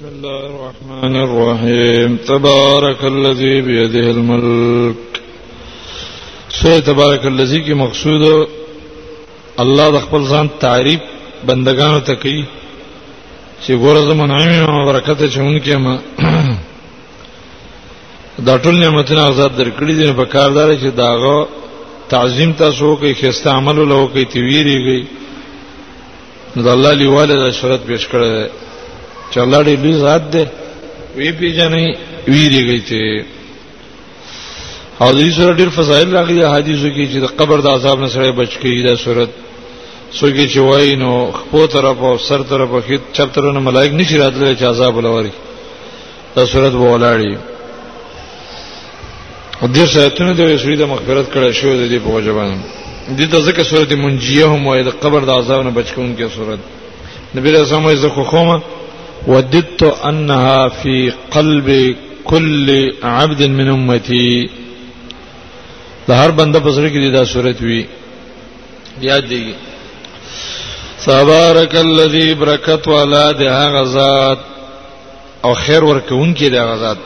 بسم الله الرحمن الرحيم تبارك الذي بيده الملك سوره تبارك الذي کې مقصود الله د خپل ځان تعریف بندگانو ته کوي چې ګوره زمون عین او برکت چې مونږ کې ما دا ټول نعمتونه آزاد درکړي دي په کار دار چې داغه تعظیم تاسو کوي خسته عمل له کوي تیویریږي نو الله لیواله دا شرط پیش کړی چې الله دې لوی ذات دی وی پیژنې ویریږي چې او دې سره ډېر فضایل راغلي حدیثو کې چې د قبر د عذاب نه سره بچ کیږي دا صورت سوګي چې وای نو خپو طرف او سر طرف او خېت چپ طرف نه ملائک نشي راتللی چې عذاب ولوري دا صورت ولاړی او دې شایتونه د سوري د مغفرت کړه شو د دې په وجه باندې دې ته ځکه صورت منجیه هم وایي د قبر د عذاب نه بچون کې صورت نبی رسول الله زه خو خومه وددت انها في قلب كل عبد من امتي د هر بنده په سر کې دا صورت وی یاد دی تبارک الذی برکت والا د هغه ذات او خیر ورکوونکی د غزاد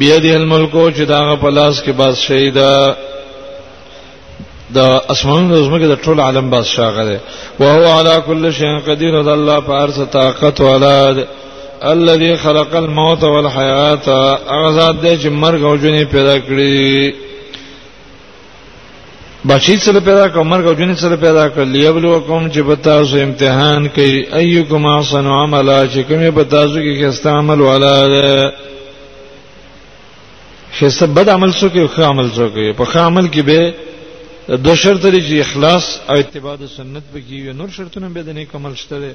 بیا د الملک او چې دا په لاس کې باز شهید د اسمانونو د زمکه د ټول عالم بادشاہ غره او هو علا کل شیء قدیر د الله په ارس طاقت والا الذي خلق الموت والحیات اغزاد دې چې مرګ او ژوند پیدا کړی بچی سره پیدا کړ مرګ او جن سره پیدا کړ لیبلوکم چې په تاسو امتحان کوي ايکم احسن عملا چې کوم په تاسو کې خسته عمل والا ده خسته بد عمل څوک او ښه عمل څوک په ښه عمل کې به دو شرط لري چې اخلاص او اتباع د سنت به کې نور شرطونه به د نیک عمل شته ده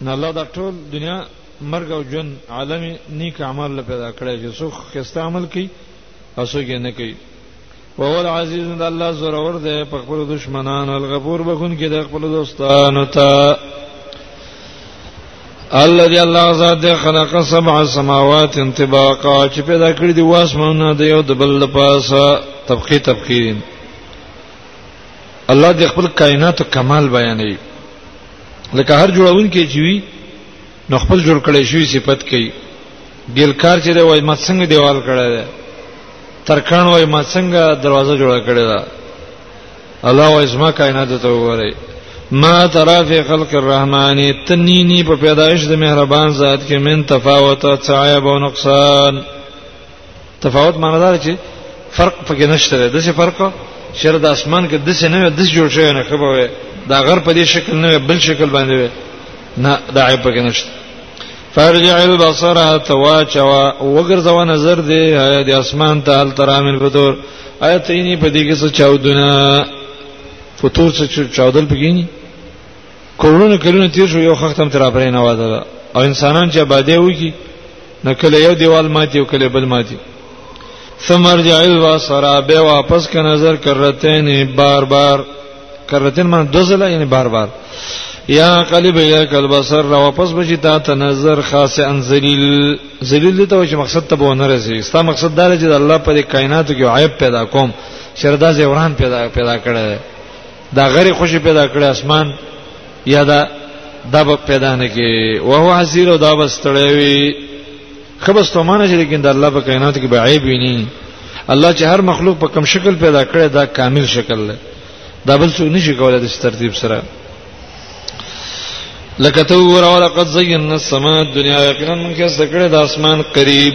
نه الله دا ټول دنیا مرګ او جن عالم نیک عمل پیدا کړی چې څوک خسته عمل کوي اسو کې نه کوي وهو العزیز د الله زور اور ده په خپل دشمنان الغفور بخون کې د خپل دوستانو ته الذي الله ذات خلق سبع سماوات انطباقا چې پیدا کړی دی واسمانونه د یو د بل لپاسه طبقه طبقه الله د خپل کائنات کمال بیانوي لکه هر جوړون کې چې وی نو خپل جوړ کړی شوی صفت کوي ګیلکار چې دی وای ما څنګه دیوال کړی دی ترکان وای ما څنګه دروازه جوړه کړی ده الله وای زما کائنات ته وګورئ ما ترى في خلق الرحمن تنيني په پیدایش د مهربان ذات کې من تفاوت او عیب او نقصان تفاوت معنی دا چې فرق پکې نشته دی دغه فرق شر د اسمان کې دسه نه د جوړ شوی نه خبره وي دا غر په دې شکل نه بل شکل باندې وي نه دا عیب پکې نشته فرجع البصر تواچوا وګرځوا نظر دې د اسمان ته هل ترامل فطور آیت یې په دې کې څه چاودنه فطور څه چاودل پکې نه کورونه کلونه تیر شو یو خخت هم تر پرې نه واده او انسانان چې آبادې وږي نه کله یو دیوال ماتي او کله بل ماتي ثمر جائل و سرا به واپس کا نظر کرتین بار بار کرتین من دوزله یعنی بار بار یا قلب یا قلب سر را واپس بشي تا ته نظر خاص ان ذلیل ذلیل ته چې مقصد ته به نه رسي ستا مقصد دا چې الله په کائناتو کې عیب پیدا کوم شردا زوران پیدا پیدا کړي دا غری خوشی پیدا کړی اسمان یا دا دا به پیدا نه کی او هو حسیر او دا بستړی وی خبس ته معنی چې لیکن د الله په کائنات کې به عیب ویني الله چې هر مخلوق په کم شکل پیدا کړی دا کامل شکل دی دا بل څه نشي کولای د ترتیب سره لکه تو ور او لقد زینا السماء الدنيا یقینا من کې ذکر د اسمان قریب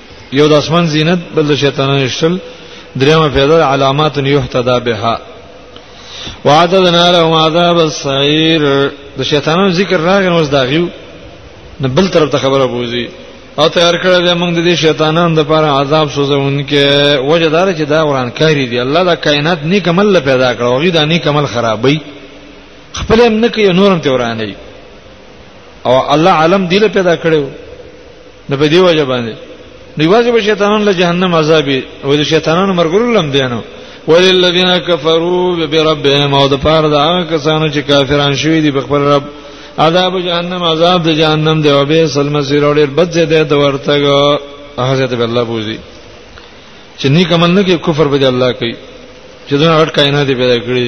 یو د اسمان زینت بل د شیطانانو شل دریمه پیدا علامات یحتدا بها وعددنا لهم عذاب السعير د شیطانانو ذکر راغی نو داغیو نه بل طرف ته خبره بوزي او تیار کړی دی موږ د دې شیطانانو لپاره عذاب سوزونکې وجدار چې دا وران کاری دی الله دا کائنات نیک عمل پیدا کړو او دا نیک عمل خرابوي خپل هم نه کوي نورم ته ورانه او الله عالم دی له پیدا کړو نه په دی وجه باندې نیوازې به شیطانان له جهنم عذاب او د شیطانانو مرګرو لم دیانو وللذین کفروا بربهم او د پاره د هغه کسانو چې کافران شوی دي په خپل رب عذاب جهنم عذاب د جهنم دی او به سلم سیر اور بد زده د ورتګ حضرت الله بوزي چې نیک عمل نه کې کفر به الله کوي چې دا هټ کائنات پیدا کړی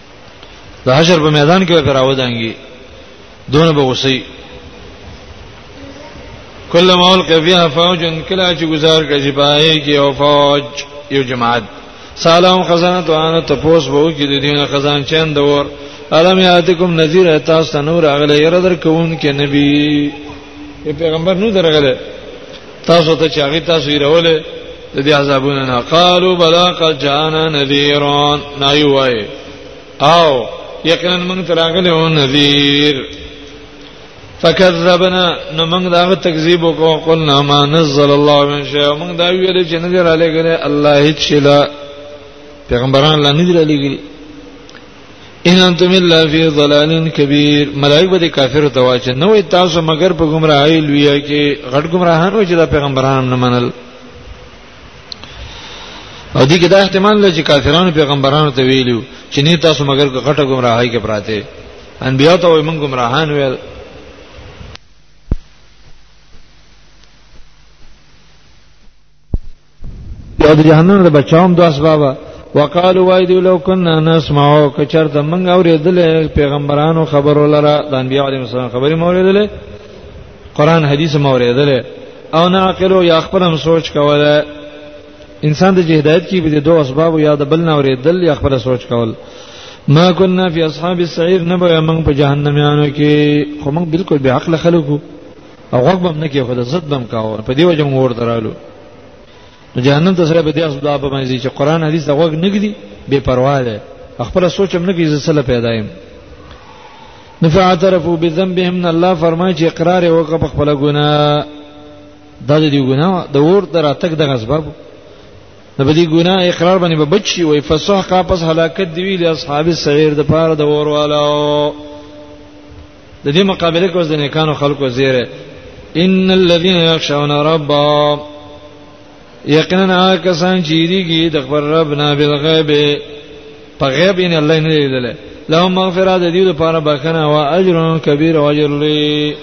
د حشر په میدان کې به راودانګي دونه به غوسي کله مول کفیا فوجن کله چې گزار کړي پای کې او فوج یو جماعت سلام خزانه تو ان ته پوس وو کې د دین خزان چند ور علم یاتکم نذیر تاسو نور اغله یره در کوون کې نبی پیغمبر نو درغله تاسو ته چې هغه تاسو یې راولې د دې عذابونو نه قالو بلا قد جانا نذيرون نه وای او یقینا موږ تراغله او نذیر فکذبنا نو موږ دا تکذیب وکړو قلنا ما نزل الله من شيء موږ دا ویل چې نه دی را لګره الله هیڅ شي لا پیغمبران لا نه دی را لګره ان انتم الا فی ضلال کبیر ملائک به کافر ته واچ نه وي تاسو مگر په گمراهی لوی کې غټ گمراهان و چې د پیغمبرانو نه منل او دې کې دا احتمال لږ چې کافرانو پیغمبرانو ته ویلو چې نه تاسو مگر غټه گمراهی کې پراته انبیاء ته وي موږ گمراهان ویل او د جهنم د بچاوم د اسباب وقالو وای دی لو کنا نسمعو کچر د من اوریدل پیغمبرانو خبرو لره د انبیاء علیهم السلام خبرې موریدل قران حدیث موریدل او نه عقل یا خپل هم سوچ کوله انسان د جهدایت کې به د دوه اسباب یا د بل نه اوریدل یا خپل سوچ کول ما كنا في اصحاب السعير نبا من په جهنميانو کې خو موږ بالکل به عقل خلکو او غوږ بم نه کې خو د زد بم کاوه په دیو جمع ور درالو نو جهنم ته سره به دې اسباب په باندې چې قران حدیث دا غوږ نه کړي بے پروا ده خپل سوچم نه کړي زسل پیدا یم نفعترفوا بذنبهم ان الله فرمایي چې اقرار وکړه په خپل ګناه دا دې ګناه د ور دراتک د اسباب نو به دې ګناه اقرار باندې به بچي وي فسحقا پس هلاکت دی ویل اصحاب السعير د پاره د ور والو د دې مقابله کوز د نیکانو خلکو زیره ان الذين يخشون ربهم یقینا کسان چې دیږي د خبر رب نه بل غیب په غیب نه الله نه لیدل لهم مغفرات د دې لپاره بخنه او اجر کبیر او اجر لوی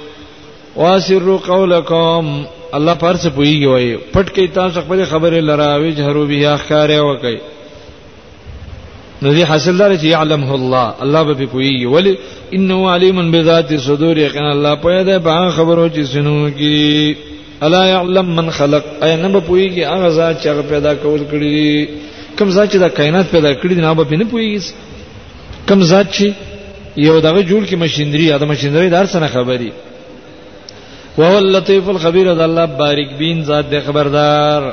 واسروا قولکم الله پر څه پويږي وای پټ کې تاسو خپل خبره لراوي جهرو بیا ښکارې وکي نو دې حاصل دار چې يعلمه الله الله به پوي ولی انه علیم بذات صدور یقین الله پوهه ده په خبرو چې سينو کې الا يعلم من خلق اي نه به پويږي هغه ذات چې هغه پیدا کول کړی کوم ذات چې د کائنات پیدا کړی نه به نه پويږي کوم ذات چې یو دغه جوړ کې ماشينري یا د ماشينري دار سره خبري وهو اللطيف الخبير ده الله بارک بین ذات ده خبردار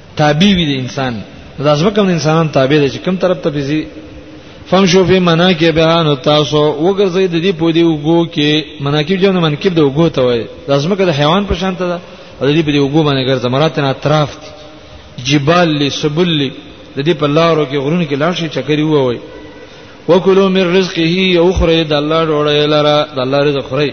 تابع وي د انسان د ازمکه د انسانان تابع دي چې کوم طرف ته بيزي فهم شو په معنا کې به نو تاسو وګرځي د دې په دې وګو کې مناکب جن منکب د وګو ته وای د ازمکه د حیوان په شان ته ده د دې په دې وګو باندې ګرځي مراتن اطراف دي جبال لی سبل لی د دې په لارو کې غرونو کې لاړ شي چکرې ووي وکلو من رزقه یو خره د الله ډوړې لره د الله رزق خره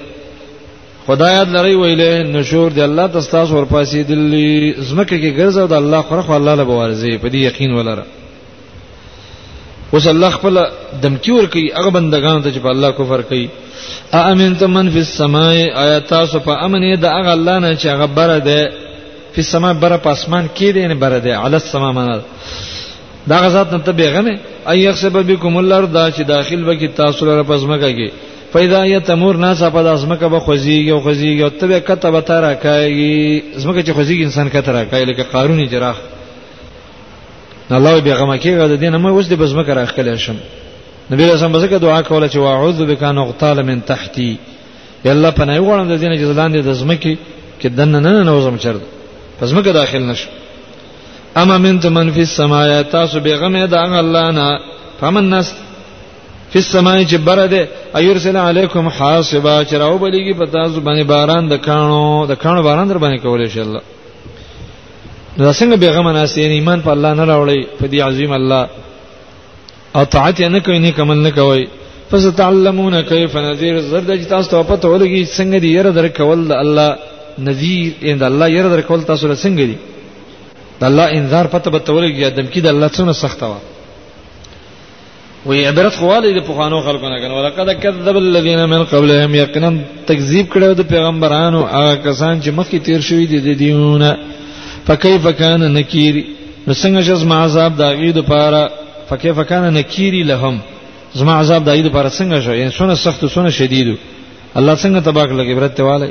خدایات لري ویلې نشور دی الله تاسو ورپاسې دلی زمکه کې ګرځاو د الله خره خو الله له بوارزي په دې یقین ولره اوس الله خپل دمکی ور کوي هغه بندگان ته چې په الله کفر کوي امن ته من فی السماء آیا تاسو په امن یې د هغه الله نه چې هغه بره ده فی السماء بره په اسمان کې دی نه بره ده علی السماء معنا دا غزاد نه ته بیغمه ایخسب بكم الارض چې داخل وکي تاسو لپاره پزماکه کې پیدا یا تمور ناس په د ازمکه به خوځيږي او خوځيږي او تبه کته به تر راکایي ازمکه چې خوځيږي انسان کته راکایي لکه قارونی جراح الله به غم کېږي د دینه مې اوس د بزمکه راخلې شم نبی رسول الله زکه دعا کوله چې واعوذ بک ان اغتال من تحتی یا الله پناه غواړم د دینه چې لاندې د ازمکه کې دنه نه نه وزم چر پزمکه داخل نشم اما من تمن فی السماء تاسو به غم د الله نه فمن نست فی السماء چې بره ده ایرسل علیکم حاصبا چې راو بلیږي په تاسو باندې باران د کانو د کانو باران در باندې کولای شي الله دا څنګه بیغم ناس یې ایمان په الله نه راوړي په دې عظیم الله او طاعت نه کوي نه کمل نه کوي فستعلمون کیف نذیر زرد چې تاسو ته پته ولګي څنګه دی یره در کول د الله نذیر ان د الله یره در کول تاسو له څنګه دی د الله انذار پته به تولګي د دمکی د الله څخه سخته وه وی عبرت خواله د پخوانو خلکو نه کنه ولقد کذب الذين من قبلهم یقینا تکذیب کړو د پیغمبرانو هغه کسان چې مخکې تیر شوی دي د دیونه فكيف كان نکیر نو څنګه چې زما عذاب د غي د پاره فكيف كان نکیری لهم زما عذاب د غي د پاره څنګه شو یعنی څونه سخت څونه شدید الله څنګه تباک لګي برته والي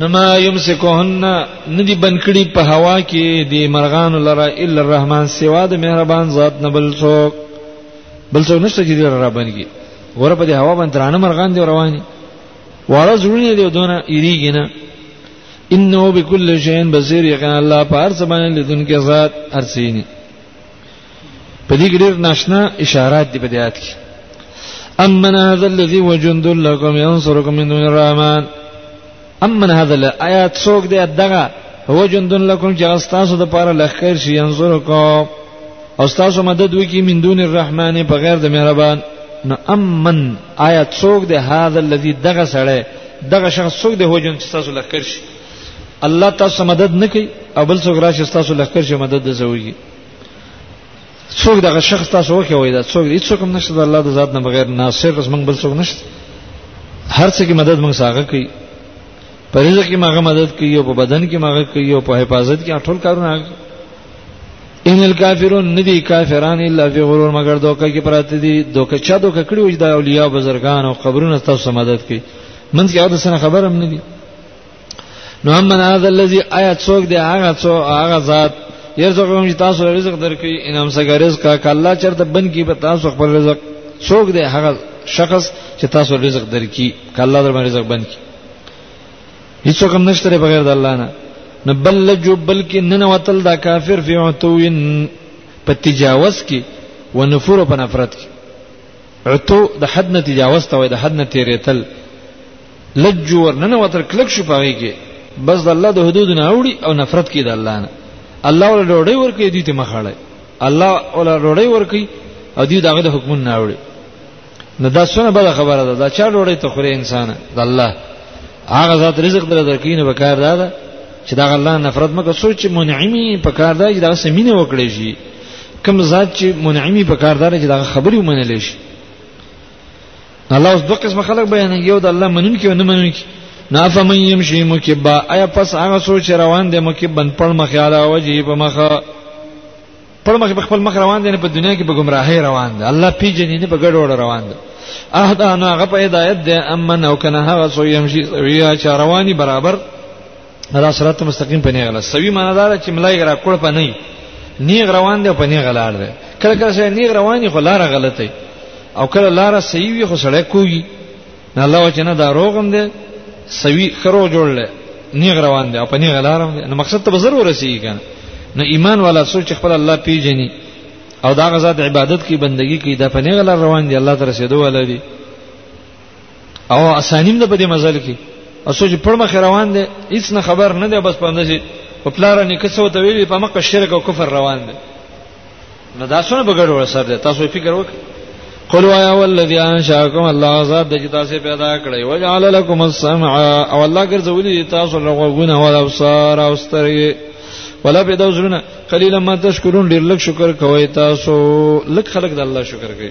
نما یمسکهن ندی بنکړي په هوا کې دی مرغان لره الا الرحمن سوا د مهربان ذات نه بل څوک بل څوک نشته چې لره را بنګي ور په دی هوا باندې درانه مرغان دی رواني واړه زړونه دی دونه یریږي نه انه بكل شيء بصير یقین الله پار سبحانه لذن کې ذات ارسینی په دې کې ډېر ناشنا اشارات دي په دې آیت کې امن هذا الذي وجند لكم ينصركم من دون الرحمن امن هذا الايات څوک دی دغه هو جند لكم چې تاسو د پاره لخر شي ينصركم او تاسو مدد وکي من دون الرحمن بغیر د مهربان نو امن آیات څوک دی هذا الذي دغه سړی دغه شخص څوک دی هو جند تاسو لخر شي الله تاسو مدد نه کوي او بل څوک راشي تاسو لخر شي مدد د زوږي څوک دغه شخص تاسو وکي وای دا څوک هیڅ کوم نشته د الله د ذات نه بغیر ناصر رس موږ بل څوک نشته هر څه کې مدد موږ ساغه کوي په رزق کې ماغه مدد کوي او په بدن کې ماغه کوي او په حفاظت کې ټول کارونه ان الکافرون ندی کافران الا فی غرور مگر دوکه کې پراته دي دوکه چا دوکه کړی وي د اولیاء بزرگان او قبرونو تاسو مدد کوي منځ کې او د سره خبرم ندی نو هم من هذا الذي آیا څوک دی هغه څوک هغه ذات يرزقهم تاسو رزق درکې انعام څنګه رزق کا الله چرته بن کی په تاسو خپل رزق څوک دی هغه شخص چې تاسو رزق درکې کا الله در باندې رزق بن کی هیڅ کوم نشته بغیر د الله نه نه بل لجو بلکې نن وتل دا کافر فی عتوین په تجاوز کې ونفور په نفرت کې عتو د حد نه تجاوز ته وای د حد نه تیرېتل لجور نن وتر کلک شو پاږي کې بس د الله د حدود نه اوړي او نفرت کې د الله نه الله ول ډوړې ورکې دي ته مخاړي الله ول ډوړې ورکې او دې دغه د حکم نه اوړي نو دا څونه بل خبره ده دا چا ډوړې ته خوري انسان د الله هغه ذات رزق در درکینه به کار ده چې دا الله نفرت مکه سوچ منعمي په کار ده چې دا سمینه وکړي شي کوم ذات چې منعمي په کار ده چې دا خبري ومنل شي الله اوس دوه قسم خلق بیان یو د الله منونکي او نه منونکي نافه من يمشي مکبا ایا پس هغه سوچ روان دي مکبن پر مخ علا وجه په مخ پر مخ خپل مخ روان دي په دنیا کې په گمراهۍ روان دي الله پیجنې نه په ګډوډ روان دي اهدا نو هغه په هدایت دي امن او کنه هغه سو يمشي ویا چا رواني برابر دا صراط مستقیم په نه غلا سوي معنا دا چې ملای غرا کول په نه نیغ روان دی په نیغ لار دی کله کله سره نیغ روان دی خو لار غلطه او کله لار صحیح وي خو سړی کوي نه الله وجنه دا روغم دی سوي خرو جوړل نیغ روان دی او په نیغ لار دی نو مقصد ته به ضرور رسیږي کنه نو ایمان والا سوچ خپل الله پیژني او دا غزاد عبادت کی بندگی کی دا په نیغ لار روان دی الله تر رسیدو ولري او اسانیم ده په دې مزل کې اسو چې پړ مخ روان دي هیڅ نه خبر نه دی بس پاند شي په پلار نه کڅو ته ویلي په مکه شرک او کفر روان دي نو دا څونه بغیر ور سره تاسو فکر وکړئ قل وایا والذی انشاکم الله ذات د تاسو پیدا کړی وجعل لكم السمع او الله ګرځولی تاسو لغوونه او ابصار او سترګې ولا به دوزرونه قلیلا ما تشکرون ډیر لږ شکر کوی تاسو لږ خلک د الله شکر کوي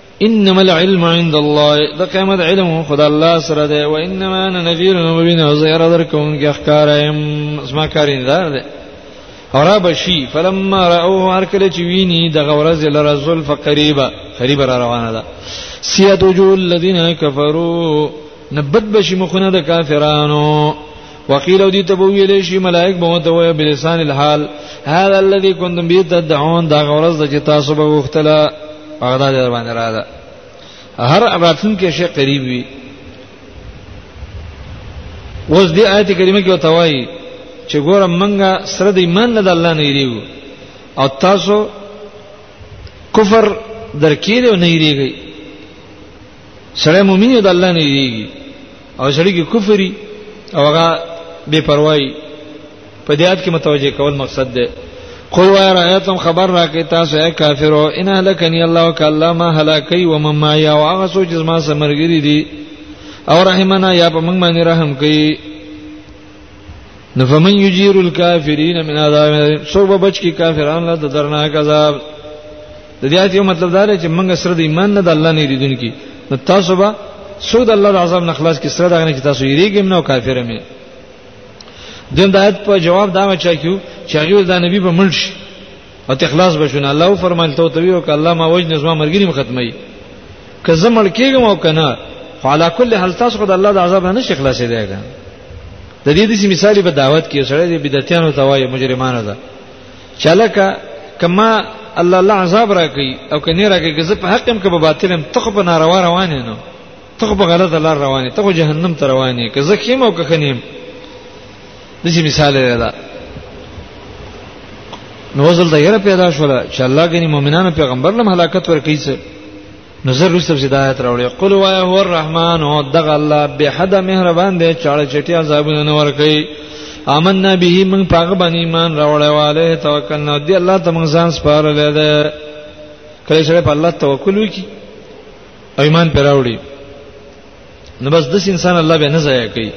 انما العلم عند الله د قیامت علم خدای الله سره دی و انما انا نذير مبين زير درکون کې اخکار ایم اسما کارین دار دی اورا بشی فلما راوه هر کله چې ویني د غورز لره زلف قریبا قریبا را روانه ده سیادو جو الذين كفروا نبد بشی مخونه د کافرانو وقيل ودي تبويل شي ملائک به متوي بلسان الحال هذا الذي كنتم به تدعون دا غرض د چې تاسو به وختله هغه دا در باندې را ده هر راتلون کې شي قریب وي اوس دې آیت کریمه کې وتوي چې ګوره منګه سره د ایمان نه د الله نه یریو او تاسو کفر درکې نه یریږي سره مؤمن یو د الله نه یریږي او سړی کې کفري او هغه بے پروايي په دې آیت کې متوجه کول مقصد ده قل وای رایتم خبر راکې تاسو اے کافرو ان هلکنی الله وکلا ما هلاکی و مم ما یا واغه سوچ زما سمرګری دي او رحمنا یا په موږ باندې رحم کوي نو فمن یجیر الکافرین من عذاب سو بچ کی کافرانو له درناک عذاب د دې آیت یو مطلب دا دی چې موږ سره د ایمان نه د الله نه یریدونکي نو تاسو به سود الله د عذاب نه خلاص کی سره دا نه چې تاسو یریږم نه او کافر مې دین د آیت په جواب دا ما چا کیو چې هغه د نبی په ملش او تخلاص بشونه الله فرمایل ته توی او الله ما وجنه زما مرګریم ختمي که زه مړ کېږم او کنه فعلى كل حال تاسو خدای الله د عذاب نه شي خلاصې دیګا د دې د مثال په دعوت کې سره د بدعتانو توای مجرمانو ده چلکه کما الله الله عذاب راکي او کني راکي که زه په حق هم که په باطل هم ته په ناروا روان یې نو ته په غلط لار روان یې ته جهنم ته روان یې که زه خیم او که خنیم د دې مثال دی دا نو ځل دا یره پیدا شول چې الله غني مؤمنانو پیغمبر لم هلاکت ورکړي څه نظر رسب زدایت راوړي قل وای هو الرحمن او دغه الله به حد مهربان دی چاړه چټي عذابونه نه ور کوي آمنا به من پاغه باندې ایمان راوړی والے توکل نو دی الله ته موږ ځان سپارل دی کله چې په الله توکل وکي او ایمان پر راوړي نو بس د انسان الله به نه ځای کوي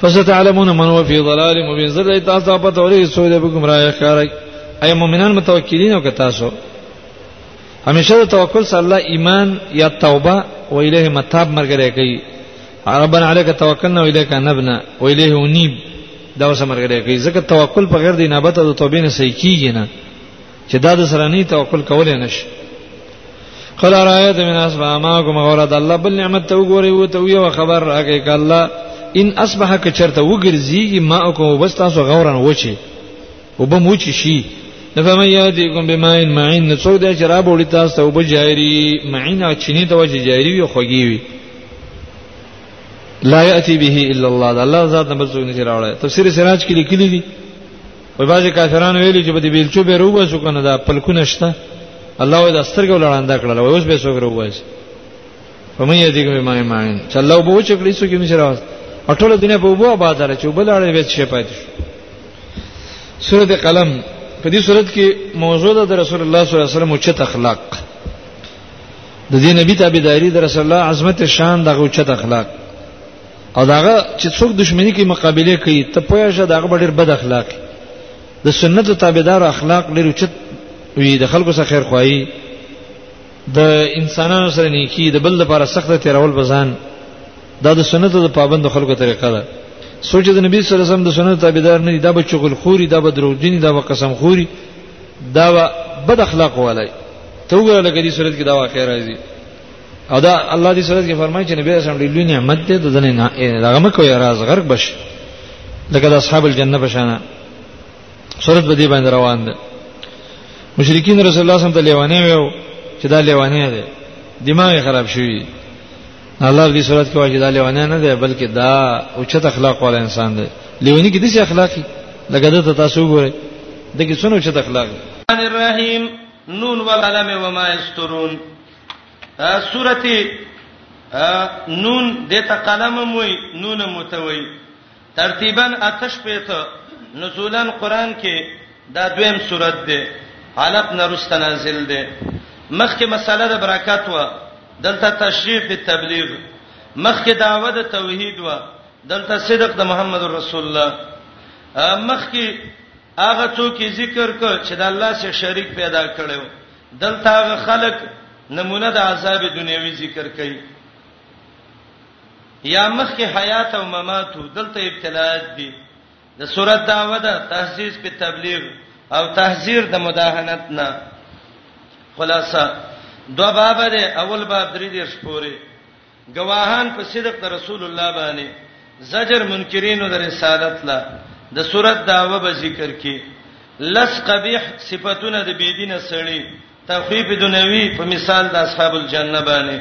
فستعلمون من هو في ضلال مبين زړه تاسو په توري سوې به ګمراه ښکارای اي مؤمنان متوکلین او که تاسو همیشه د توکل سره الله ایمان یا توبه و الیه متاب مرګره کوي ربنا علیک توکلنا و الیک نبنا و الیه انیب دا اوس مرګره کوي ځکه توکل په غیر د نابت او توبې نه صحیح کیږي نه چې دا د سره نه توکل کول نه شي قل رايت من اسبا ما کوم غورد الله بل نعمت ته وګوري وو ته یو خبر راکې ک الله ان اصبح ک چرته وګرځي ما کوم بس تاسو غورن وچی وبم وچی شي نفهم یاتیکم بماء معین نڅو د شراب وړي تاسو ته وب جاری معین او چینی ته وجه جاری وي خوږی وي لا یاتی به الا الله دا الله ذات نه بل څوک نشي راوړی تفسیر سراج کې لیکلي دي وای باز کافران ویلي چې په دې بیلچو به روبه شو کنه دا پلکونه شته الله وې د سترګو لړاند کړل اوس به څوک روبه شي په مې دې کومه معنی معنی چې الله وبو چې کړی څو کې مې راوځ اټول دنیا په وبو آباد را چې وبل اړې وې چې پاتې شو سورته قلم په دې صورت کې موضوع ده رسول الله صلی الله علیه وسلم او چت اخلاق د دې نبی تابعداري د رسول الله عظمت شان دغه چت اخلاق او داغه چې څوک دښمنی کې مقابله کوي ته پوهه شه داغه ډېر بد اخلاق د سنت تابعدار اخلاق ډېر چت وي د خلکو سره خیر خوایي د انسانانو سره نیکی د بل لپاره سخت تیرول بزان دا د سنتو د پابند خلکو طریقه ده سوچ د نبی صلی الله علیه وسلم د سنتو تابعدار نه دي دا به چغل خوري دا به دروغجن دا به قسم خوري دا به بد اخلاق والي ته وګوره لکه دې صورت کې دا واقع راځي او دا الله دې صورت کې فرمایي چې نبی اسلام دې لوی نعمت دې د دنیا دغه مکو یا راز غرق بش لکه د اصحاب الجنه بشانه صورت به دې باندې روان ده مشرکین رسول الله صلی الله علیه وسلم ته لیوانه ویو چې دا لیوانه ده دماغ خراب شوی الله دې صورت کې واجب علی ونه نه دی بلکې دا اوچت اخلاق والا انسان دی لیونی کې دسی اخلاقی لکه د تاسو ګوره د کې څونه اوچت اخلاق الرحمن الرحیم نون والقلم وما یسترون سورته نون د ته قلم موي نون متوي ترتیبا اته شپېته نزولا قران کې دا دویم سورت دی علق نرست نازل دی مخکې مسله د برکات و دلته تشریح په تبلیغ مخکې دعوه د توحید و دلته صدق د محمد رسول الله مخکې هغه څوک ذکر کو چې د الله سره شریک پیدا کړو دلته هغه خلق نمونه د عذاب دنیوي ذکر کوي یا مخکې حیات او ممات دلته ابتلاات دي د صورت دعوه ده تحسیس په تبلیغ او تحذير د مداهنت نه خلاصہ دو باب ده اول باب درې دې شپوري گواهان په صدق د رسول الله باندې زجر منکرینو د رسالت لا د صورت داوه به ذکر کی لس قبیح صفاتونه د بيدینه سړی تخفیف دنیوی په مثال د اصحاب الجنه باندې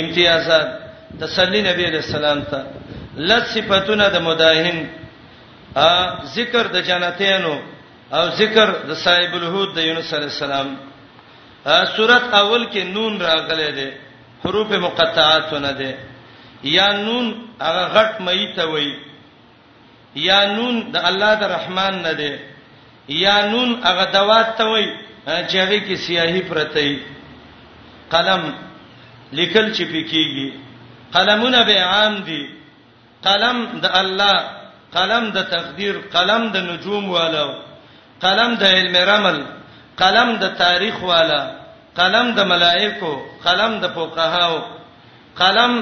امتیازات تسلی نبی علیہ السلام ته لس صفاتونه د مداهن ا ذکر د جنتینو او ذکر د صاحب الهود د یونس علی السلام سورۃ اول کې نون راغلې ده حروف مقطعات نه ده یا نون هغه غټ مې ته وای یا نون د الله د رحمان نه دی یا نون هغه دوات ته وای چې هغه کې سیاهی پرته ای قلم لیکل چې پکېږي قلمونه به عام دي قلم د الله قلم د تقدیر قلم د نجوم والو قلم د علم رمل، قلم د تاریخ والا، قلم د ملائکو، قلم د فقهاو، قلم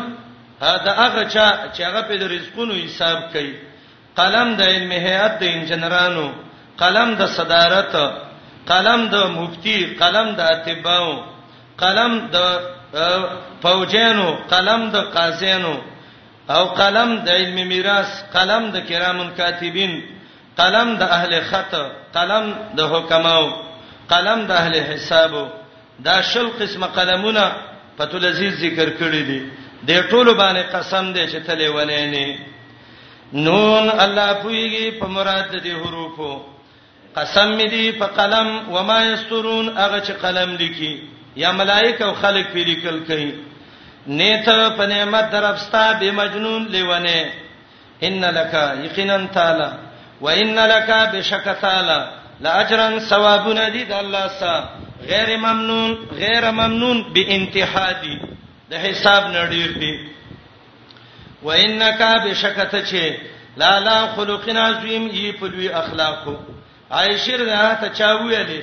د هغه چا چې هغه په د رزقونو حساب کوي، قلم د علم هیئت د انجنرانو، قلم د صدارت، قلم د مفتی، قلم د اطباو، قلم د فوجانو، قلم د قاضیانو او قلم د علم میراث، قلم د کرام کاتبین. قلم د اهل خط قلم د حکماو قلم د اهل حساب دا شل قسمه قلمونه په تل عزیز ذکر کړی دي د ټولو باندې قسم دی چې تلې ونی نه نون الله پویږي په مراد دي حروفو قسم می دی په قلم و ما یسترون هغه چې قلم لیکي یا ملائکه او خلق پی لیکل کوي نیته په نعمت درپستا به مجنون لیونه ان لك یقینا تعالی وان لك بشک تعالی لاجرا ثوابنا دي د الله سره غیر ممنون غیر ممنون به انتها دي د حساب نړیر دي وانك بشک ته چې لا لا خلقنا عظیم ای په لوی اخلاقو عائشه رضی الله عنها ته چا ویلې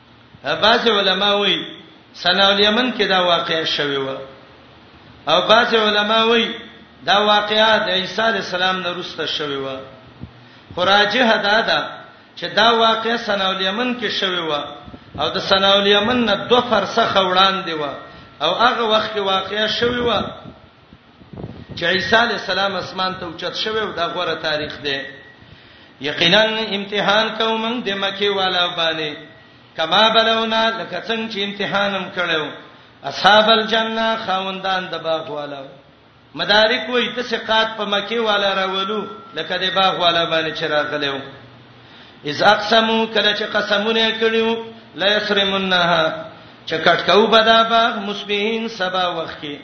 بعض علما وایي صنع الیمن کې دا واقعیا شوی و او بعض علما وایي دا واقعیا د عیسی علی السلام نه روسته شوی و خراجه دا ده چې دا واقعیا صنع الیمن کې شوی و او د صنع الیمن نه دوه فرسخه وړاندې و او هغه وخت کې واقعیا شوی و چې عیسی علی السلام اسمان ته اوچت شوی او دا غوره تاریخ دی یقینا امتحان کوم د مکه والا باندې کما بلونا لکه څنګه چې امتحانم کړو اصحاب الجنه خوندان د باغ والا مدارک وې تسقات په مکه والا راولو لکه د باغ والا باندې چې راغلو اذ اقسمو کله چې قسمونه کړیو لا یسرمنها چې کټکاو بدا باغ مسبهین سبا وخت کې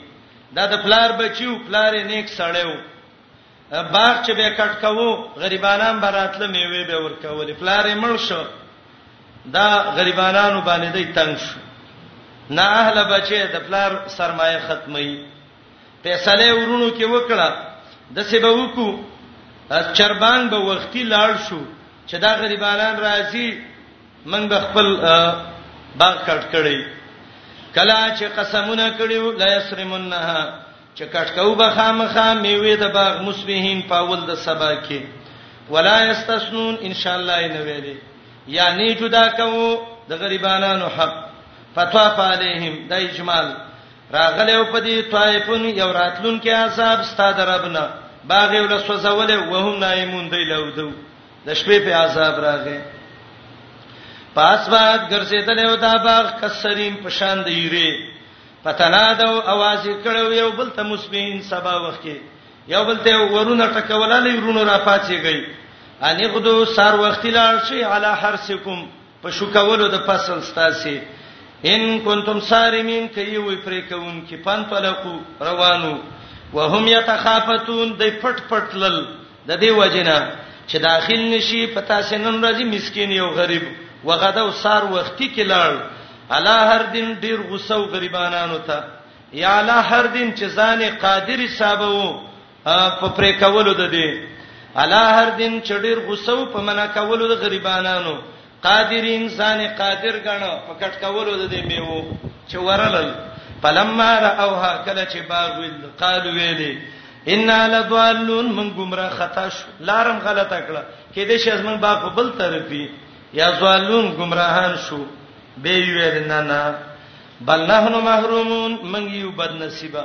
دا د پلار بچیو پلار نیک سړیو باغ چې به کټ کاوو غریبانان براتله میوه به ورکولې پلار یې مړ شو دا غریبانانو باندې دی تنگ شو نه اهل بچي د پلار سرمایه ختمي فیصله ورونو کې وکړه د څه به وکړو چربان به وختي لاړ شو چې دا غریبانان راځي من به خپل باغ کټ کړی کلا چې قسمونه کړیو لا یسرمنها چې کټ کو به خامخا میوه د باغ مسبهین پاول د سبا کې ولا یستسنون ان شاء الله نه ویلې یا نه جدا کوو د غریبانو حق فتوا فعلیهم د اجمال راغله او پدی طائفون یو راتلون کې عذاب ستاد ربنا باغ ول سوزول وهم نایمون دی لودو د شپې په عذاب راغې پاس بعد ګرځیدل او دا باغ کسریم په شان دی یری پتنادو आवाज کړو یو بل ته مسبین سبا وخت کې یو بل ته ورونه ټکولالې ورونه را پاتې گئی ان غدو سار وخت لاړ شي علی حرسکم په شوکولو د فصل ستاسو ان کنتم صارمین کوي وي پرې کوون کې پن پلقو روانو وهم يتخافتون د پټ پټ لل د دې وجنه چې داخل نشي پتا سنن راځي مسكين یو غریب وغدا او سار وختي کې لاړ الا هر دین ډیر غوسه او غریبانانو ته یا الا هر دین چې ځان قادر حسابو په پرې کولو د دې الا هر دین چډیر غوسو په منا کولو د غریبانانو قادر انسان قادر غنو په کټ کولو د دې میو چې ورلل فلما راوها کله چې باغ ویل قالو ویلې ان لضالون من گمراه خطا شو لارم غلطه کړه کې دې شې زمون باغ په بل طرفي یا ضالون گمراهان شو به ویل نه نه بل نحنو محرومون من یو بد نصیبه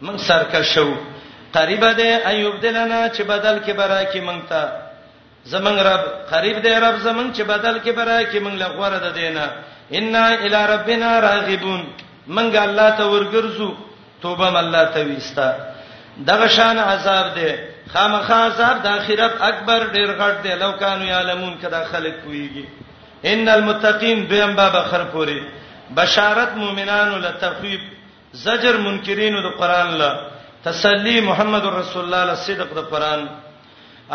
موږ سرکشو قریب دی ایوب دلنا چې بدل کې برا کې موږ ته زمنګ رب قریب دی رب زمنګ چې بدل کې برا کې موږ له غوړه ده دینا ان الی ربنا راغبون موږ الله ته ورګرځو توبه م الله ته وستا دغه شان عذاب دی خامخا عذاب د اخرت اکبر ډیر غټ دی لو کانوا یعلمون کدا خلق کویږي ان المتقین دویم باب اخر پوری بشارت مؤمنانو لتخویب زجر منکرینو د قران له تسلی محمد رسول الله له صدق د قران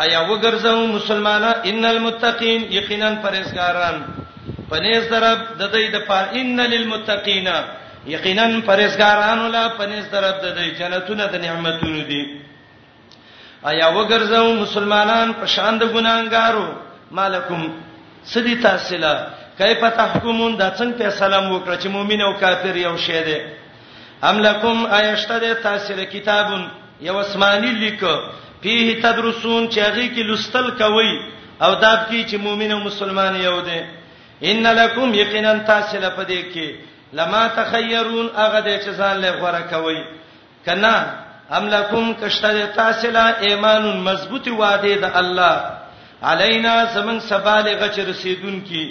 آیا وګرځو مسلمانان ان المتقین یقینا پرهیزګاران پنيز درب د دې د پا ان للمتقین یقینا پرهیزګارانو لا پنيز درب د دې جنتونه د نعمتونو دي ایا وګرځو مسلمانان په شان د ګناګارو مالکم سدی تاسلا کیف تحکمون دا څنګه فیصله وکړه چې مؤمن او کافر یو شی دی ام لکم ایشته د تاسلا کتابون یو اسماني لیک فيه تدرسون چې هغه کې لستل کوي او دا کی چې مؤمن او مسلمان یو دی ان لکم یقینا تاسلا پدې کې لما تخیرون هغه د چزان له غره کوي کنه ام لکم کشتر تاسلا ایمان مضبوط وعده د الله علینا زمن سبالغ چ رسیدون کی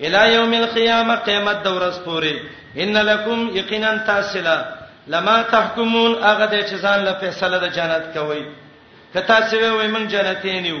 الی یوم القیامه قیامت د ورځ پورې ان لکم یقینا تاسلا لما تحکمون هغه د چزان له فیصله د جنت کوي کته سوي وای من جنتین یو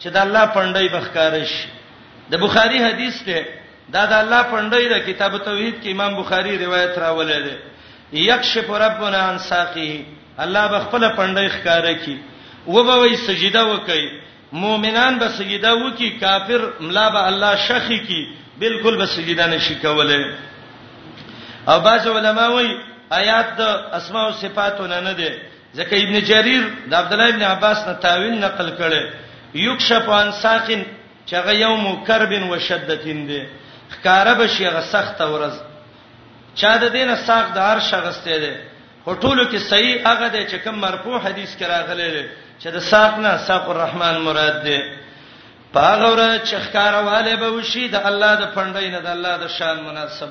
چې د الله پنډۍ بخکارش د بخاری حدیث ته دا د الله پنډۍ د کتاب توحید کې امام بخاری روایت راولې ده یکشف ربنا عن ساقه الله بخپل پنډۍ ښکار کی وبوي سجده وکي مؤمنان به سجده وکي کافر ملا به الله شخی کی بالکل به سجده نشي کوله او باج علماوی آیات د اسماء او صفاتونه نه دي ځکه ابن جرير د عبد الله ابن عباس نه تاویل نقل کړي یکشف عن ساقن چې هغه یوم کرب و شدتین دی خکاره بشي هغه سخت ورځ چا د دینه ساق د عرش غسته دی هټولو کې صحیح هغه دی چې کوم مرفوع حدیث کې راغلی دی چې د ساق نه ساق الرحمن مراد دی پاغه ورځ چې خکاره والے به وشي د الله د پندای نه د الله د شان مناسب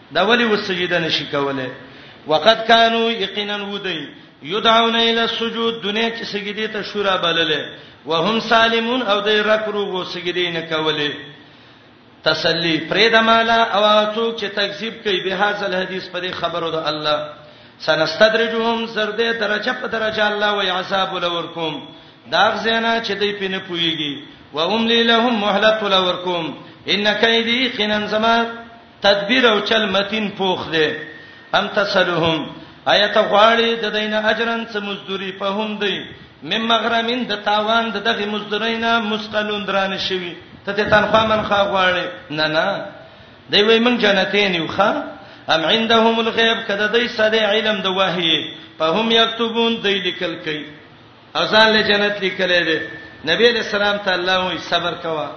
دا ولی وسجده نشي کوله وقد كانوا يقينا ودي يدعون الى السجود دنیا کې سجدي ته شورا بلله وهم سالمون او دای رکرو غو سجدي نه کوله تسلی پرې د مالا او څوک چې تکذیب کوي به هاذل حدیث په دې خبرو د الله سنستدرجهم زرده درجه په درجه الله وی عذاب لورکم داغ زینا چې دوی پینې پویږي و املی لهم مهلت لورکم ان کیدی خنن زما تدبیر او چل متین پوخ دی ام تسلهم آیت غواړي د دینه اجرن څه مزدوري په هم دی مم مغرمین د تاوان د دغه مزدورینا مسقلون درانه شوی ته ته تنخوا من خا غواړي نه نه دی وای من جنتین یو خا ام عندهم الغیب کده دای سره علم د وحی په هم یكتبون دی لیکل کوي ازان له جنت لیکلې ده نبی له سلام ته الله وي صبر کوا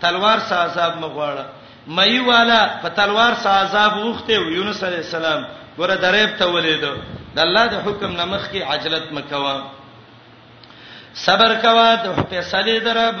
تلوار سه عذاب مغواړه مئی والا په تلوار سه عذاب وخته یونس علی السلام ګوره دریب ته ولید د الله د حکم نمخ کې عجلت مکوا صبر کوا د فیصله درب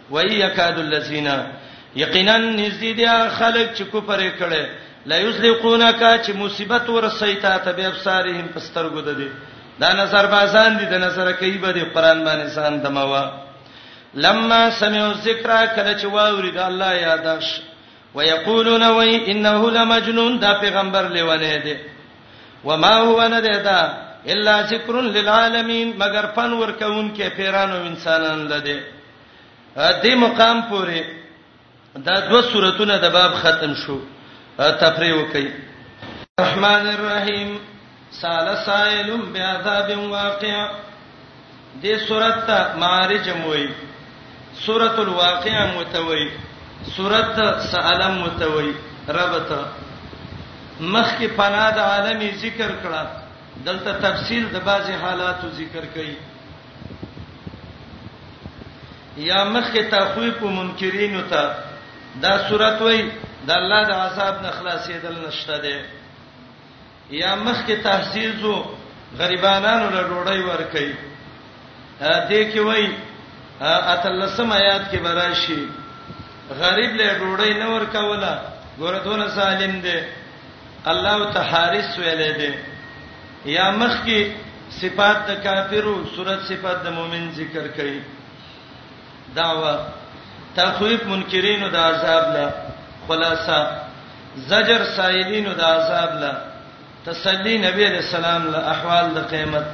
وای یکاد الذین یقینا نزدې دي خلک چې کو پرې کړي لا یسلقونک چې مصیبت ورسې تا ته به ابصارهم پسترګو ده دي دا نظر بازان دي د نظر کوي به دي قران باندې سان دموا لما سمعوا ذکر کله چې واوري د الله یاداش ويقولون وای انه لمجنون دا پیغمبر لیونه دي وما هو ندیدا الا ذکر للعالمین مگر پن ور کون کې پیرانو انسانان لده دې مقام پورې دا دو سوراتونه د باب ختم شو تفریح وکي الرحمن الرحیم سال سائل بعذاب واقع دې سورت ته معارج هم وایي، سورة الواقع هم ورته وایي، سورت سأل هم ورته وایي، رب ته مخکې فنا د عالم یې ذکر کړه، دلته تفصیل د بعضې حالاتو ذکر کوي. یا مخکې تخویف و منکرینو ته دا سورت وایي، د الله د عذاب نه خلاصېدل نشته دی. یا مخکې تحصیل زو غریبانانو له ډوړی ور کوي دې کې وای اتلسم آیات کې براشي غریب له ډوړی نه ور کوله ګوره دونه سالم دی الله ته حارس ویلې دی یا مخ کې صفات د کافرو صورت صفات د مؤمن ذکر کړي دعوه، تخویف منکرینو د عذاب له، خلاصه، زجر سائلینو د عذاب له، تسلی نبی علیه السلام له احوال د قیامت،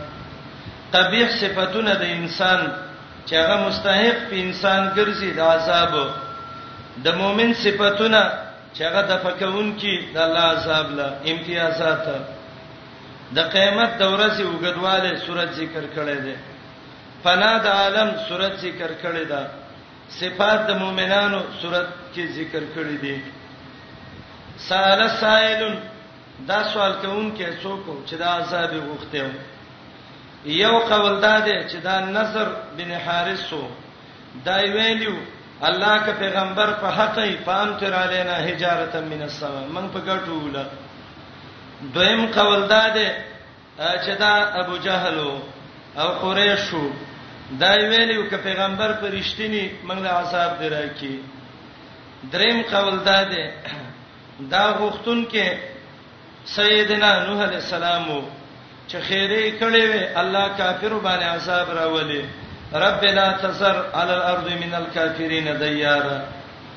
قبیح صفتونه د انسان چې هغه مستحق په انسان ګرځي د عذاب، د مؤمن صفتونه چې هغه د فکون کی د الله عذاب له امتیازات د قیامت د ورځې وګدواله صورت ذکر کړی دی. فنا د عالم صورت ذکر کړی دا صفات د مؤمنانو صورت کې ذکر کړی دی سال سائل دا سوال کوونکې څوک چې دا عذاب غوښته یو قول دا دی چې دا نصر بن حارث سو دا ویلو الله کا پیغمبر په حق یې پام تر علینا حجارتا من السما من په ګټو ولا دویم قول دا دی چې دا ابو جهل او قریش دا ویلو ک پیغمبر پرشتنی موږ له عذاب دراکی دریم قول دا ده دا غختون کې سیدنا نوح علی السلام چې خیره کړي وي الله کافر باندې عذاب راولي رب لا تزر على الارض من الكافرين ديارا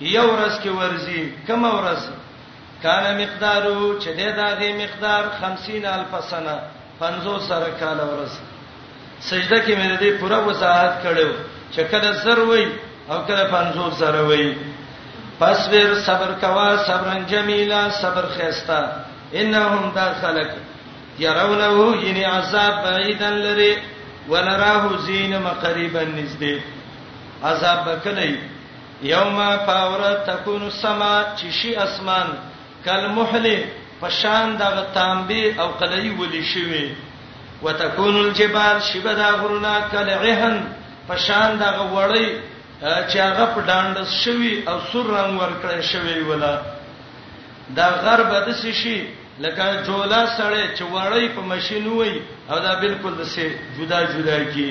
یو ورځ کې ورځي کوم ورځ کان مقدارو چې د داغه مقدار 50 الف سنه 50 سره کال ورځ سجده کې مې دې پوره وضاحت کړو چې کله سر وای او کله 50 سره وای پس ور صبر کوا صبرن جمیلا صبر خيستا انهم دا خلق يرونه یعنی عذاب بعیدن لري ونراه زین مقریبا نزدې عذاب بکلی یوم په ورځ تکون السما چې شي اسمان کالمحل په شان دغه تانبې او قلعي ولي شوي وتكون الجبال شبدا غرنا کالعهن په شان دغه وړي چې هغه په ډانډس شوي او سور رنگ ورکړی شوی ولا دا غرب د سې شي لکه جولا سړی چې وړی په ماشين وای او دا بالکل د سې جدا جدا کی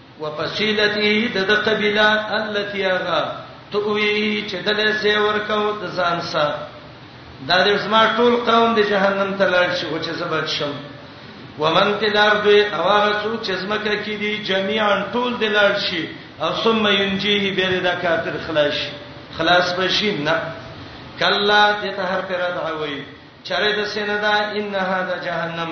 وفصيلته دد قبيله التي هغه تؤوي چې دله زی ورکاو د ځان سره دا د زما ټول قوم د جهنم ته لاړ شي او چې زبد شم ومن تلار دوی او هغه څوک چې زمکه کې دي جميعا ټول د لاړ شي او ثم ينجيه بیر د کافر خلاص خلاص بشي نه کلا دته هر پر دعوي چره د سیندا انها د جهنم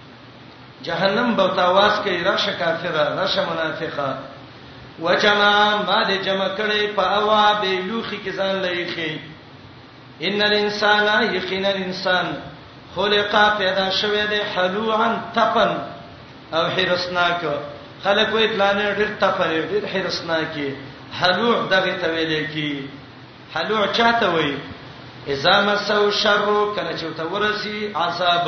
جهنم به تاواز کوي راشه کافر راشه منافقه وجمع ما دې جمع کړي په اوا به لوخي کې ځان لایخي ان الانسان یقینا الانسان خلقا پیدا شوه دې حلوعن تپن او حرسناک خلک وې پلان ډېر تپن ډېر حرسناک حلوع دغه ته ویل کی حلوع چاته وې اذا مسو شر کله چې تورسی عذاب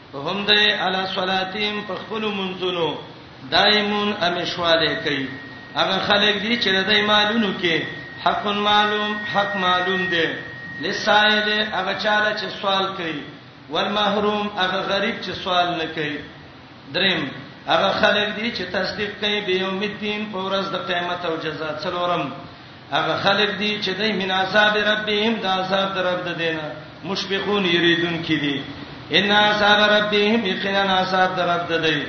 هم دی علی صلاتهم په خپل منځونو دایمون امشواله کوي هغه خلک دي چې د مالونو کې حق معلوم حق معلوم دی لسائل هغه چاله چې سوال کوي والمحروم هغه غریب چې سوال نه کوي دریم هغه خلک دي چې تصدیق کوي به یوم الدین په ورځ د قیامت او جزا څلورم هغه خلک دي چې دای من عذاب ربهم د عذاب در رب دینه مشفقون یریدون کې دي ان عذاب ربهم یقینا عذاب در رب دی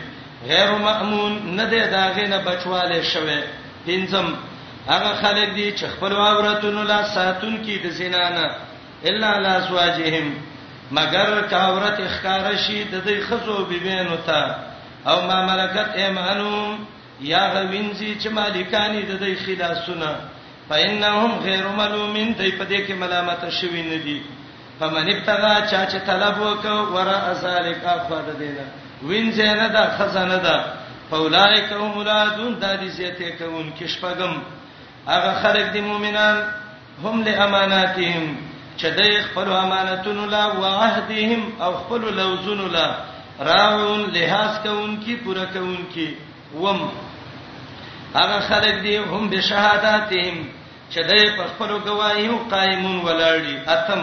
غیر مأمون نه دی داغه نه بچواله شوه پنځم هغه خلک دي چې خپل عورتونو لا ساتون کې د زنا نه الا لا سواجهم مگر کاورت اخکار شي د دې خزو بیبینو ته او ما ملکت ایمانو یا هغه وینځي چې مالکان یې د دوی ښي لاسونه، فإنهم غیر ملومین، دوی په دې کې ملامت شوي نه دي. فمن ابتغا چا چې طلب وکړ وراء ذلک خو د دې نه وینځي نه ده خزانه ده فاولائک هم العادون دا دي زیاته کوونکې شپږم هغه خلک دي مؤمنان هم له اماناتهم چې د خپل امانتونو لا او عهدهم او خپل لوزونو لا راون لحاظ کوونکی پوره کوونکی وم هغه خلک دي هم به شهادتهم چې د خپل گواهیو قائمون ولاړی اتم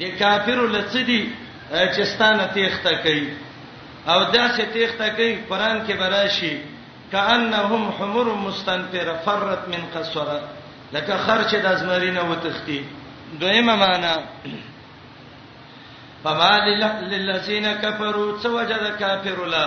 د کافرو له څه دي چې ستا نه تېښته کوي او داسې تېښته کوي قرآن کې به راشي کأنهم حمر مستنفره فرت من قسوره لکه خر چې د زمري نه وتښتي دویمه معنا فما للذین کفروا څه وجه د کافرو لا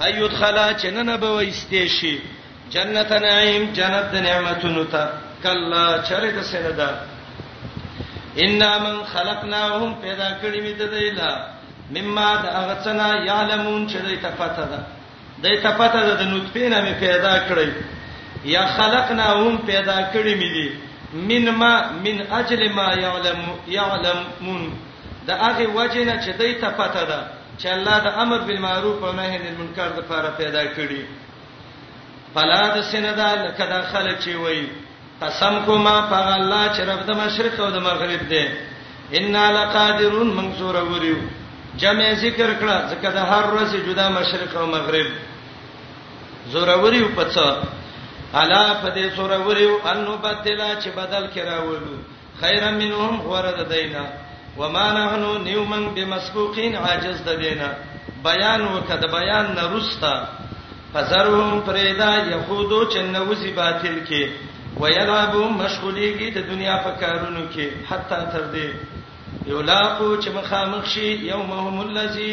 ان يدخلا چې نن به وایستې شي جنت نعیم جنت د نعمتونو ته کلا چرې د سندا ان من خلقناهم پیدا کړی می د دیلا مما د هغه څنا یعلمون چې دوی ته پته ده دوی ته پته ده د نطفه نه می پیدا کړی یا خلقناهم پیدا کړی می دي من ما من اجل ما یعلم یعلمون د هغې وجې نه چې دوی ته پته ده چې الله د امر بالمعروف او نهی عن المنکر د پاره پیدا کړي فلا د سندا لکه دا خلک چې وایي قسم کوما په الله چې رب د مشرق او د مغرب دی ان لقادرون منصور وریو جمع ذکر کړه ځکه د هر ورځ جدا مشرق او مغرب زور وریو پڅ الا په دې زور وریو انو بدلا چې بدل کراولو خيرا منهم غوره د دینا وما نحن نیومن بمسبوقین عاجز د دینا بیان وکد بیان نرستا فزرهم پریدا یهودو چنوزی باطل کې ویلعبو مشغولیږي د دنیا په کارونو کې حتی تر دې یو لاقو چې مخامخ شي یومهم الذی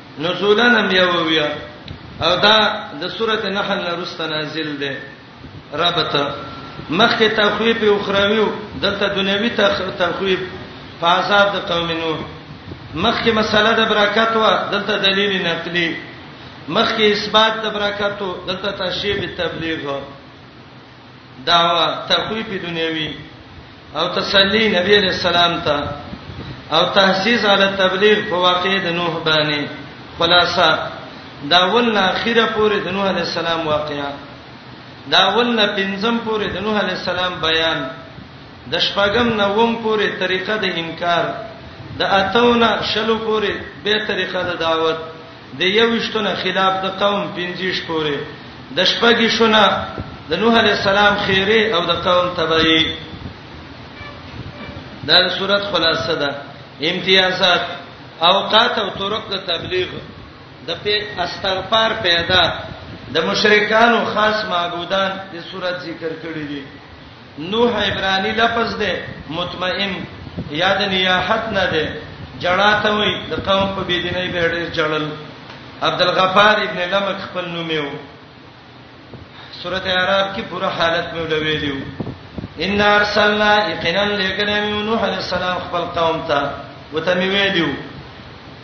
نزولن هم یو ویا او دا د سورته نحل نه رسته نازل ده ربط مخکې تخویب او خراویو دلته دنیوي تخویب په عذاب د قوم نوح مخکې مسله د برکات و دلته دلیل نقلی مخکې اثبات د برکاتو دلته تشریح به تبلیغ دعوه تخویف دنیوي او تسلی نبی علیہ السلام ته او تحسیس علی تبلیغ په واقع د نوح باندې خلاصہ دا ولنا اخیره پورې د نوح علیہ السلام واقعا دا ولنا پنځم پورې د نوح علیہ السلام بیان د شپږم نوم پورې طریقه د انکار د اتونه شلو پورې به طریقه د دعوت د یوویشتو نه خلاف د قوم پنځویشت پورې، د شپږویشتو نه د نوح علیه السلام خیره او د قوم تبعی. دا د سورۃ خلاصه ده. امتیازات اوقات او طرق د تبلیغ د په استغفار پیدا د مشرکانو خاص معبودان د سورۃ ذکر کړی دي. نوح عبرانی لفظ ده مطمئن یا د نیاحت نه ده جړا ته وي د قوم په بيدینۍ به ډېر جړل عبد الغفار ابن لمک خپل نوم یو سورته اعراف کې پوره حالت مې ولوي دیو ان ارسلنا اقنا لګنه نوح علیہ السلام خپل قوم ته وته مې ویلو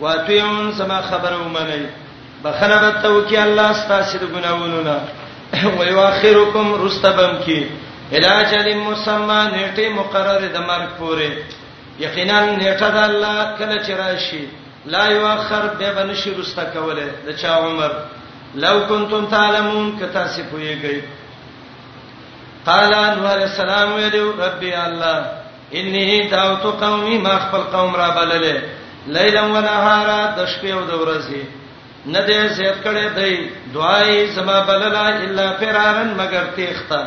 واطیعون سما خبره ومنئ بخنه بتو کی الله ستاسو د ګناوونو نه و یواخرکم رستبم کی علاج للمسمى نیټه مقرره د مرګ پورې یقینا نیټه د الله کله چې راشي لا یواخر به بنشي رستا کوله د چا عمر لو کنتم تعلمون کتا سی پویږئ قال انور السلام ویلو ربي الله انی دعوت قومی ما خپل قوم را بللې لیلا و نهارا د شپې او د ورځې نه دې زیات کړي دی دعای سما بللا الا فرارن مگر تیختا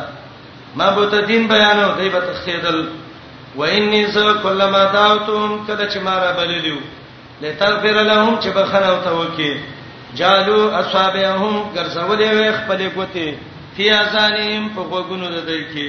ما بوت دین بیانو دی به تخیدل و انی ز کلمہ دعوتهم کله چې ما را بللیو لتغفر لهم چې بخنه او توکي جالو اصحابهم ګرځولې خپل کوته فی اذانهم په غوګونو د دوی کې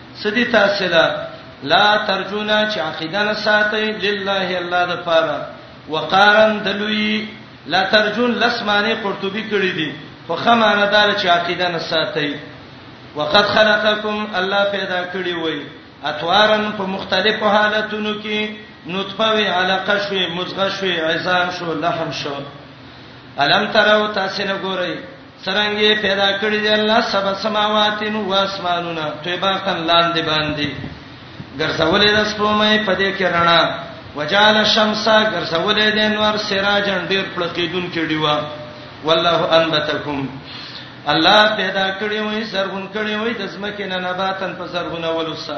څه دي تاسو لا لا ترجونا چې عقیده نه ساتي لله الله د پاره وقارن دلوی لا ترجون لسمانه قرطبي کړی دي خو خمانه دار چې عقیده نه ساتي وقد خلقکم الله پیدا کړی وای اتوارن په مختلفو حالتونو کې نطفه وی علاقه شوی مزغه شوی عظام شو لحم شو الم تروا تاسو نه ګورئ څرنګه پیدا کړی دی الله سبا سماوات او اسمانونه طبقا لاندې باندې ګرځولې د سپومې په دې کې رڼا وجال الشمس ګرځولې د انوار سراجن ډیر پړقیدون کې دیوا والله انبتکم الله پیدا کړی وې زرغون کړی وې د زمکه نه نباتن په زرغونه ولوسه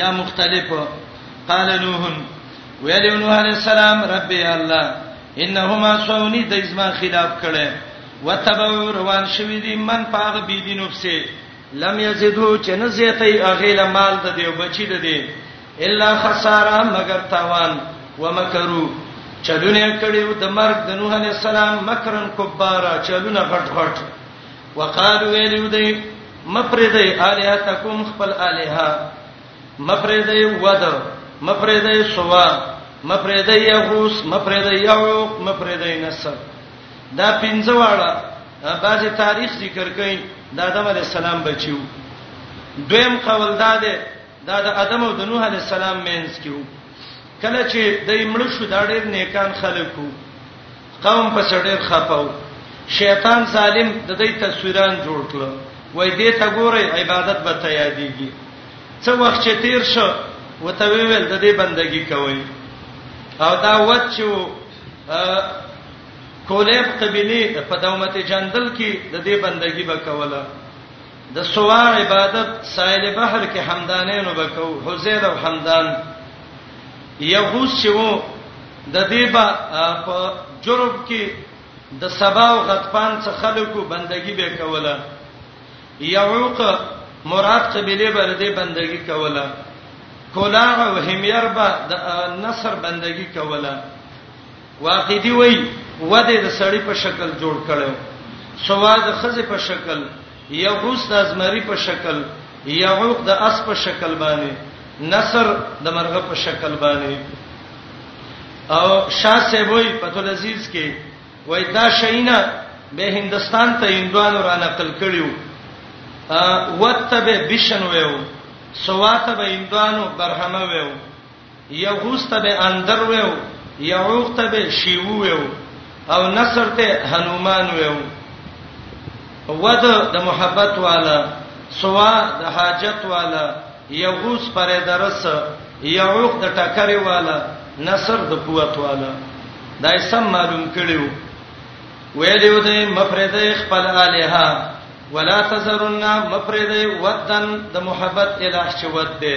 یا مختلف قال نوح ویل نوح علیہ السلام رب یا الله انهما سونی د ازما خلاف کړي وتبو روان شوی دی من پاغه بی دینو پسې لم یزدو چې نه زیاتې اغیله مال د دیو بچی د دی الا خساره مگر تاوان ومکرو چلونه کړي د مرګ د نوح علی السلام مکرن کبارا چلونه غټ غټ وقالو ویلو دی مفرد الہاتکم خپل الہا مفرد ود مفرد سوا مفرد یغوس مفرد یعوق مفرد نصر دا پنځه واړه بعض تاریخ ذکر کړي د آدم علی السلام بچیو دویم قول دا ده دا د آدم او د نوح علی السلام مینس کیو کله چې د ایمړ شو دا ډېر نیکان خلکو قوم په سړیر خپاو شیطان ظالم د دې تصویران جوړ کړ وای دې ته ګورې عبادت به ته یادېږي څو وخت چې تیر شو وته ویل د دې بندگی کوي او دا وت چې کولیب قبیله په دومت جندل کې د دې بندگی وکوله د سوا عبادت سائل بحر کې حمدانینو بکو حزیل او حمدان یغوس چې وو د دې با په جرب کې د سبا او غطفان څخه خلکو بندگی به کوله یعوق مراد قبيله بر دې بندگی کوله کولاغ او همیر با د نصر بندگی کوله واقعي وي وده د سړی په شکل جوړ کړو سوا د خزه په شکل یا غوس د ازمری په شکل یا عوق د اس په شکل باندې نصر د مرغه په شکل باندې او شاه سیبوی په تل عزیز کې وای دا شینا به هندستان ته هندوانو را نقل کړیو وتبه بشن ویو سواته به هندوانو برهمه ویو یغوث ته به اندر ویو یعوق ته به شیو ویو او نصر ته هنومان ویو ود د محبت والا سوا د حاجت والا یغوث پر درس یعوق د ټکرې والا نصر د قوت والا دا یې سم معلوم کړیو ویلو دې مفرده خپل الها ولا تزرن مفرده ودن د محبت الہ چې ود دې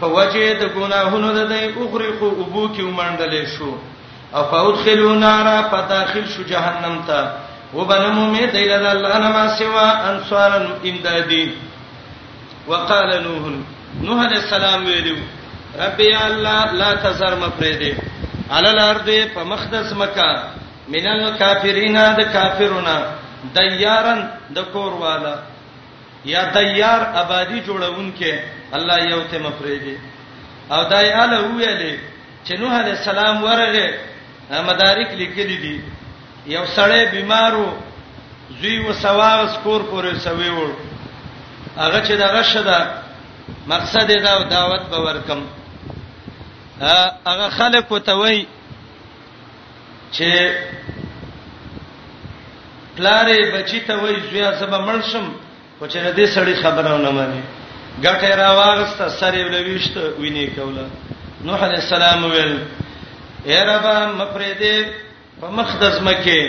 په وجه د ګناهونو د دې اغرقو ابو کې ومنډل شو او فودخلوا نار فتاخل شو جهنم ته وبنمو می دیل د الله نه ما سوا انصار امدادی وقال نوح نوح علیہ السلام ویلو رب یا الله لا تزر مفرده علی الارض په مخدس مکه من الکافرین د کافرون دیارن د کور والا یا تیار آبادی جوړونکې الله یو ته مفریدي او دای اله ویلې چې نوح علی السلام ورغه مدارک لیکلي دي یو سړی بیمارو زوی وسواغ سکور پورې سوي وړ هغه چې دغه شدا مقصد دا دعوت به ورکم هغه خلکو ته وای چې پلارې بچی ته وای زویا زب مړشم خو چې دې سړی خبره نه مانی ګټه را واغسته سره ولويشت ویني کوله نوح عليه السلام ویل اے رب مفرې دې په مخ د زمکه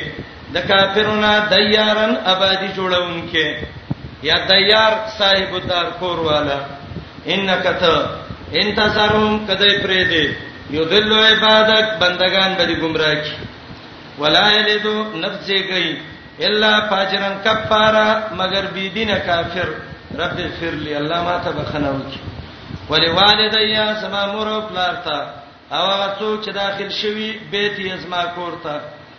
د کافرونو دیارن آبادی جوړونکې یا دیار صاحب دار کور والا انک ته انتظرهم کدی پرې دې یضل عبادک بندگان به دې گمراه کی ولا یلدو نفسه گئی الا فاجرن کفارا مگر بی دینه کافر رب اغفر لي الله ما ته بخنه وکي ولی والدیا سما مور او پلار ته او هغه څوک چې داخل شوی بیت یې زما کور ته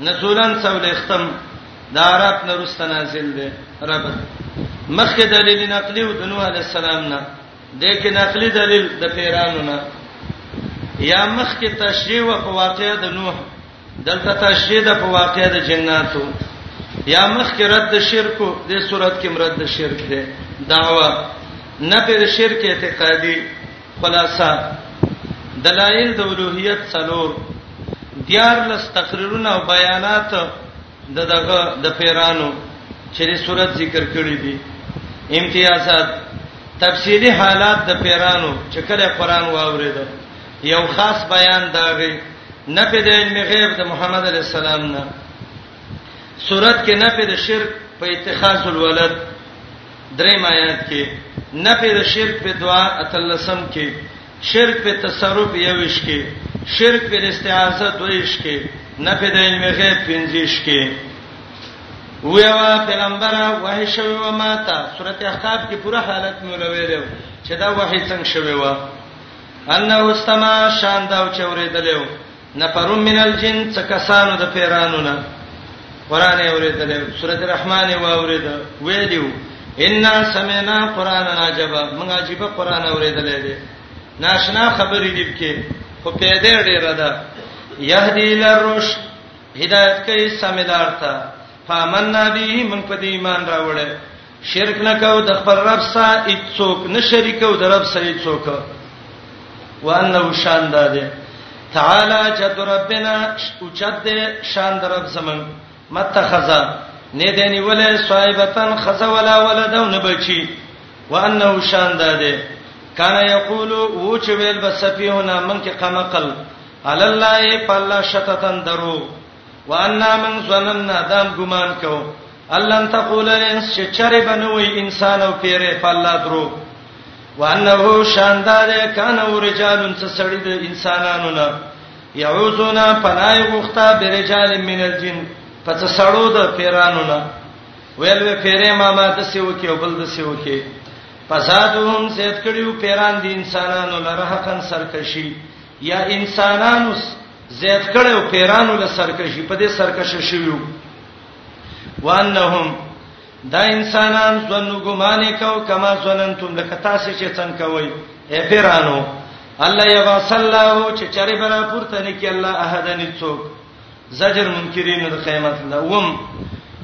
نزولن څولېختم دا رب نرست نازل دی رب مخکې دلیل نقلی او د نوح علی السلام نه د کې نقلی دلیل د پیرانو نه یا مخکې تشریح او په واقعې د نوح دلته تشریح د په واقعې د جناتو یا مخکې رد شرک د صورت کې مرد شرک دی دعوا نه پر شرک اعتقادي خلاصہ دلائل د اولوہیت څلور دیار لس تقریرونه او بیانات د دغه د پیرانو چې د صورت ذکر کړی دي امتیازات تفصیلی حالات د پیرانو چې کله قران واورید یو خاص بیان داغي نه په د علم غیب د محمد علی السلام نه صورت کې نه په د شرک په اتخاذ الولد دریم آیات کې نفی د شرک په دعا اتلسم کې شرک په تصرف یوش کې شرک په استعاذہ دویش کې نفی د علم غیب پنځیش کې ویوا پیغمبره وحی شوی و ماته سورته احقاف کې پوره حالت مې ولویلو چې دا وحی څنګه شوی و انه واستما شان دا چوریدلو نفر من الجن څکسانو د پیرانو نه قران اوریدل سورۃ الرحمن واورید ویلو ان سمعنا قرانا عجبا موږ عجیب قران اوریدل دي ناشنا خبرې دي کې خو پیدا ډیره ده یهدی لروش هدایت کوي سمیدار ته فامننا به موږ په ایمان راوړل شرک نه کو د خپل رب سره هیڅوک نه شریکو د رب سره هیڅوک وانه شان ده تعالی جد ربنا او جد شان در رب زمن متخذا نه دني ولا صاحبتن خذ ولا ولد او نبچی وانه شان ده کان یقول و چې ویل بسفیهنا من کې قمقل علی الله فلا شتتن درو وانه من ظننا دام ګمان کو الم تقول الانس چې چرې بنوي انسان او پیره په الله درو وانه شاندار کان او رجال څه سړی د انسانانو نه یعوذنا پنای غوختا برجال من الجن پڅ سړو د پیرانو نه ویل وی پیره ما ما د سیو کې او بل د سیو کې فسادهم سید کړیو پیران د انسانانو لره حقن سرکشي یا انسانانو زید کړیو پیرانو لره سرکشي په دې سرکشه شویو وانهم دا انسانان ظنو ګمان کو کما ظننتم لکه تاسو چې څنګه کوي اے پیرانو الله یبا صلی الله چې چرې برا پورته نه کې الله احدن څوک زجر منکرین د قیامت لوم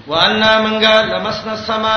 وان منګه لمسنا السما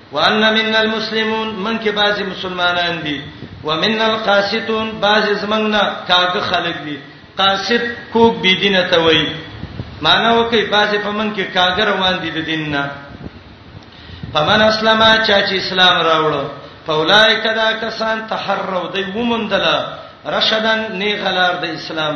وان من المسلمون من کې بعضی مسلمانان دي ومن القاسطون بعضی زمنګنا کاګه خلک دي قاسط کوک بي دینه ته وای معنی وکي بعضی په من کې کاګه روان دي د دین نه فمن اسلم چا چې اسلام راوړو فاولائک دا کسان تحروا دی ومندل رشدن نه غلار د اسلام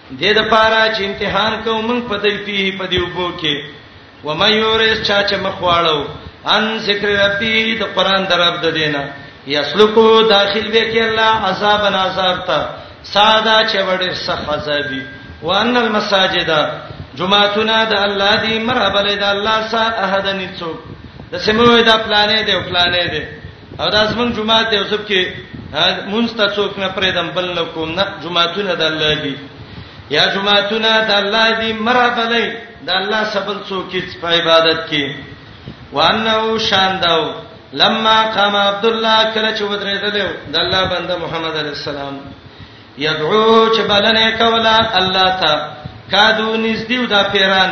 دې د پاره چې امتحان کوو موږ په دې پیه په دې وبو کې و مې یورې چا چې مخواړو ان ذکر ربي د قران درب د دینه یسلکو داخل به کې الله عذاب نازار ته ساده چې وړې سخت عذابي وان المساجد جمعتنا د الله دی مرحبا له د الله سره احدن څوک د سموي د پلانې دی او پلانې دی او دا زمون جمعه ته اوسب کې مونږ ته څوک نه پرېدم بل نه کوم نه جمعهونه د الله دی یا جمعهونه د الله دی مرحبا لای د الله سبل څوک هیڅ په عبادت کې وانه شانداو لما قام عبد الله کله چې ودرېدل د الله بنده محمد عليه السلام يدعو چې بلنه کولا الله ته کادو نږدې دا پیران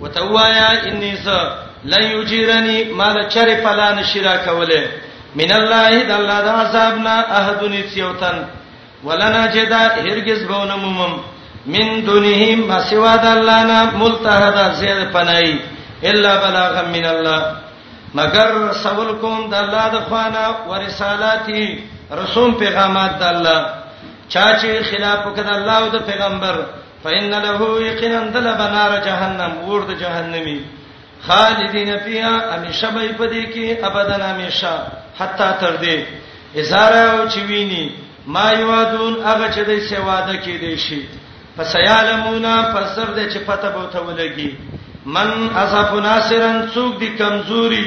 وتوایا انی ز لن یجرنی مال چر پلا نشرا کوله من الله د الله د عذابنا احدن سیوتن ولنا جدا هرگز بونمم من دونه ما سوا د الله نه ملتهدا زید پنای الا بلاغ من الله مگر سوال کوم د الله د خوانه ورسالاتی رسوم پیغامات د الله چا چې خلاف وکړ الله او د پیغمبر فإن له يقينا دل بنار جهنم ورد جهنمي خالدين فيها همیشه به پدې کې ابدا همیشه حتا تر دې ازاره او چې ویني ما یوادون هغه چې دې سواده کې دي شي فسيعلمونا فسر دې چې پته به ته ولګي من اصحاب ناصرن څوک دي کمزوري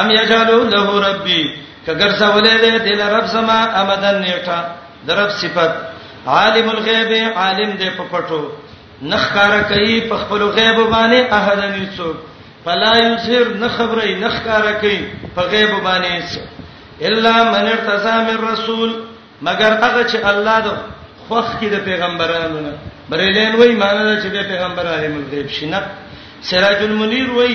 ام یجالو له ربی کګر سوالې دې دل رب سما امدن نیټه درب صفت عالم الغیب عالم دې په پټو نخکار کوي په خپل غیب باندې احد نه څوک فلا یسر نه خبرې نخکار کوي په غیب باندې الا من ارتضى من رسول مگر هغه چې الله د خوخ کې د پیغمبرانو نه بریلین وای معنی چې د پیغمبر عالم الغیب شنه سراج المنیر وای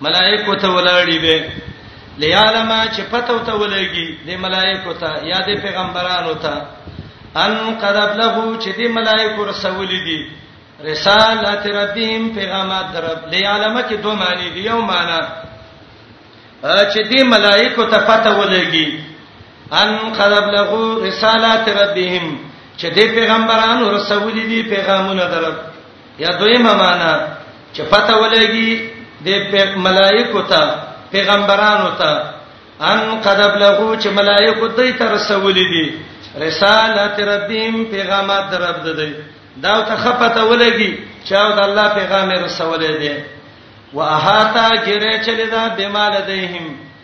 ملائکه ته ولاړی به لیعلم چې پته ته ولګي د ملائکه ته یا د پیغمبرانو ته ان قد ابلغ چې د ملائکه رسول دي رسالات ربهم پیغامات در رب لیعلم کې دوه معنی دی یو معنی چې د ملائکه ته پته ولګي ان قد ابلغ رسالات ربهم چې د پیغمبرانو رسول دي پیغامونه در رب یا دویمه معنا چې پته ولګي د ملائکو ته پیغمبرانو ته ان قد بلغو چې ملائکو دوی ته رسولې دي رسالت ربهم پیغامات رب دوی دا ته خپته ولګي چې او د الله پیغام رسولې دي واهاتا جره چلی دا بمال دیهم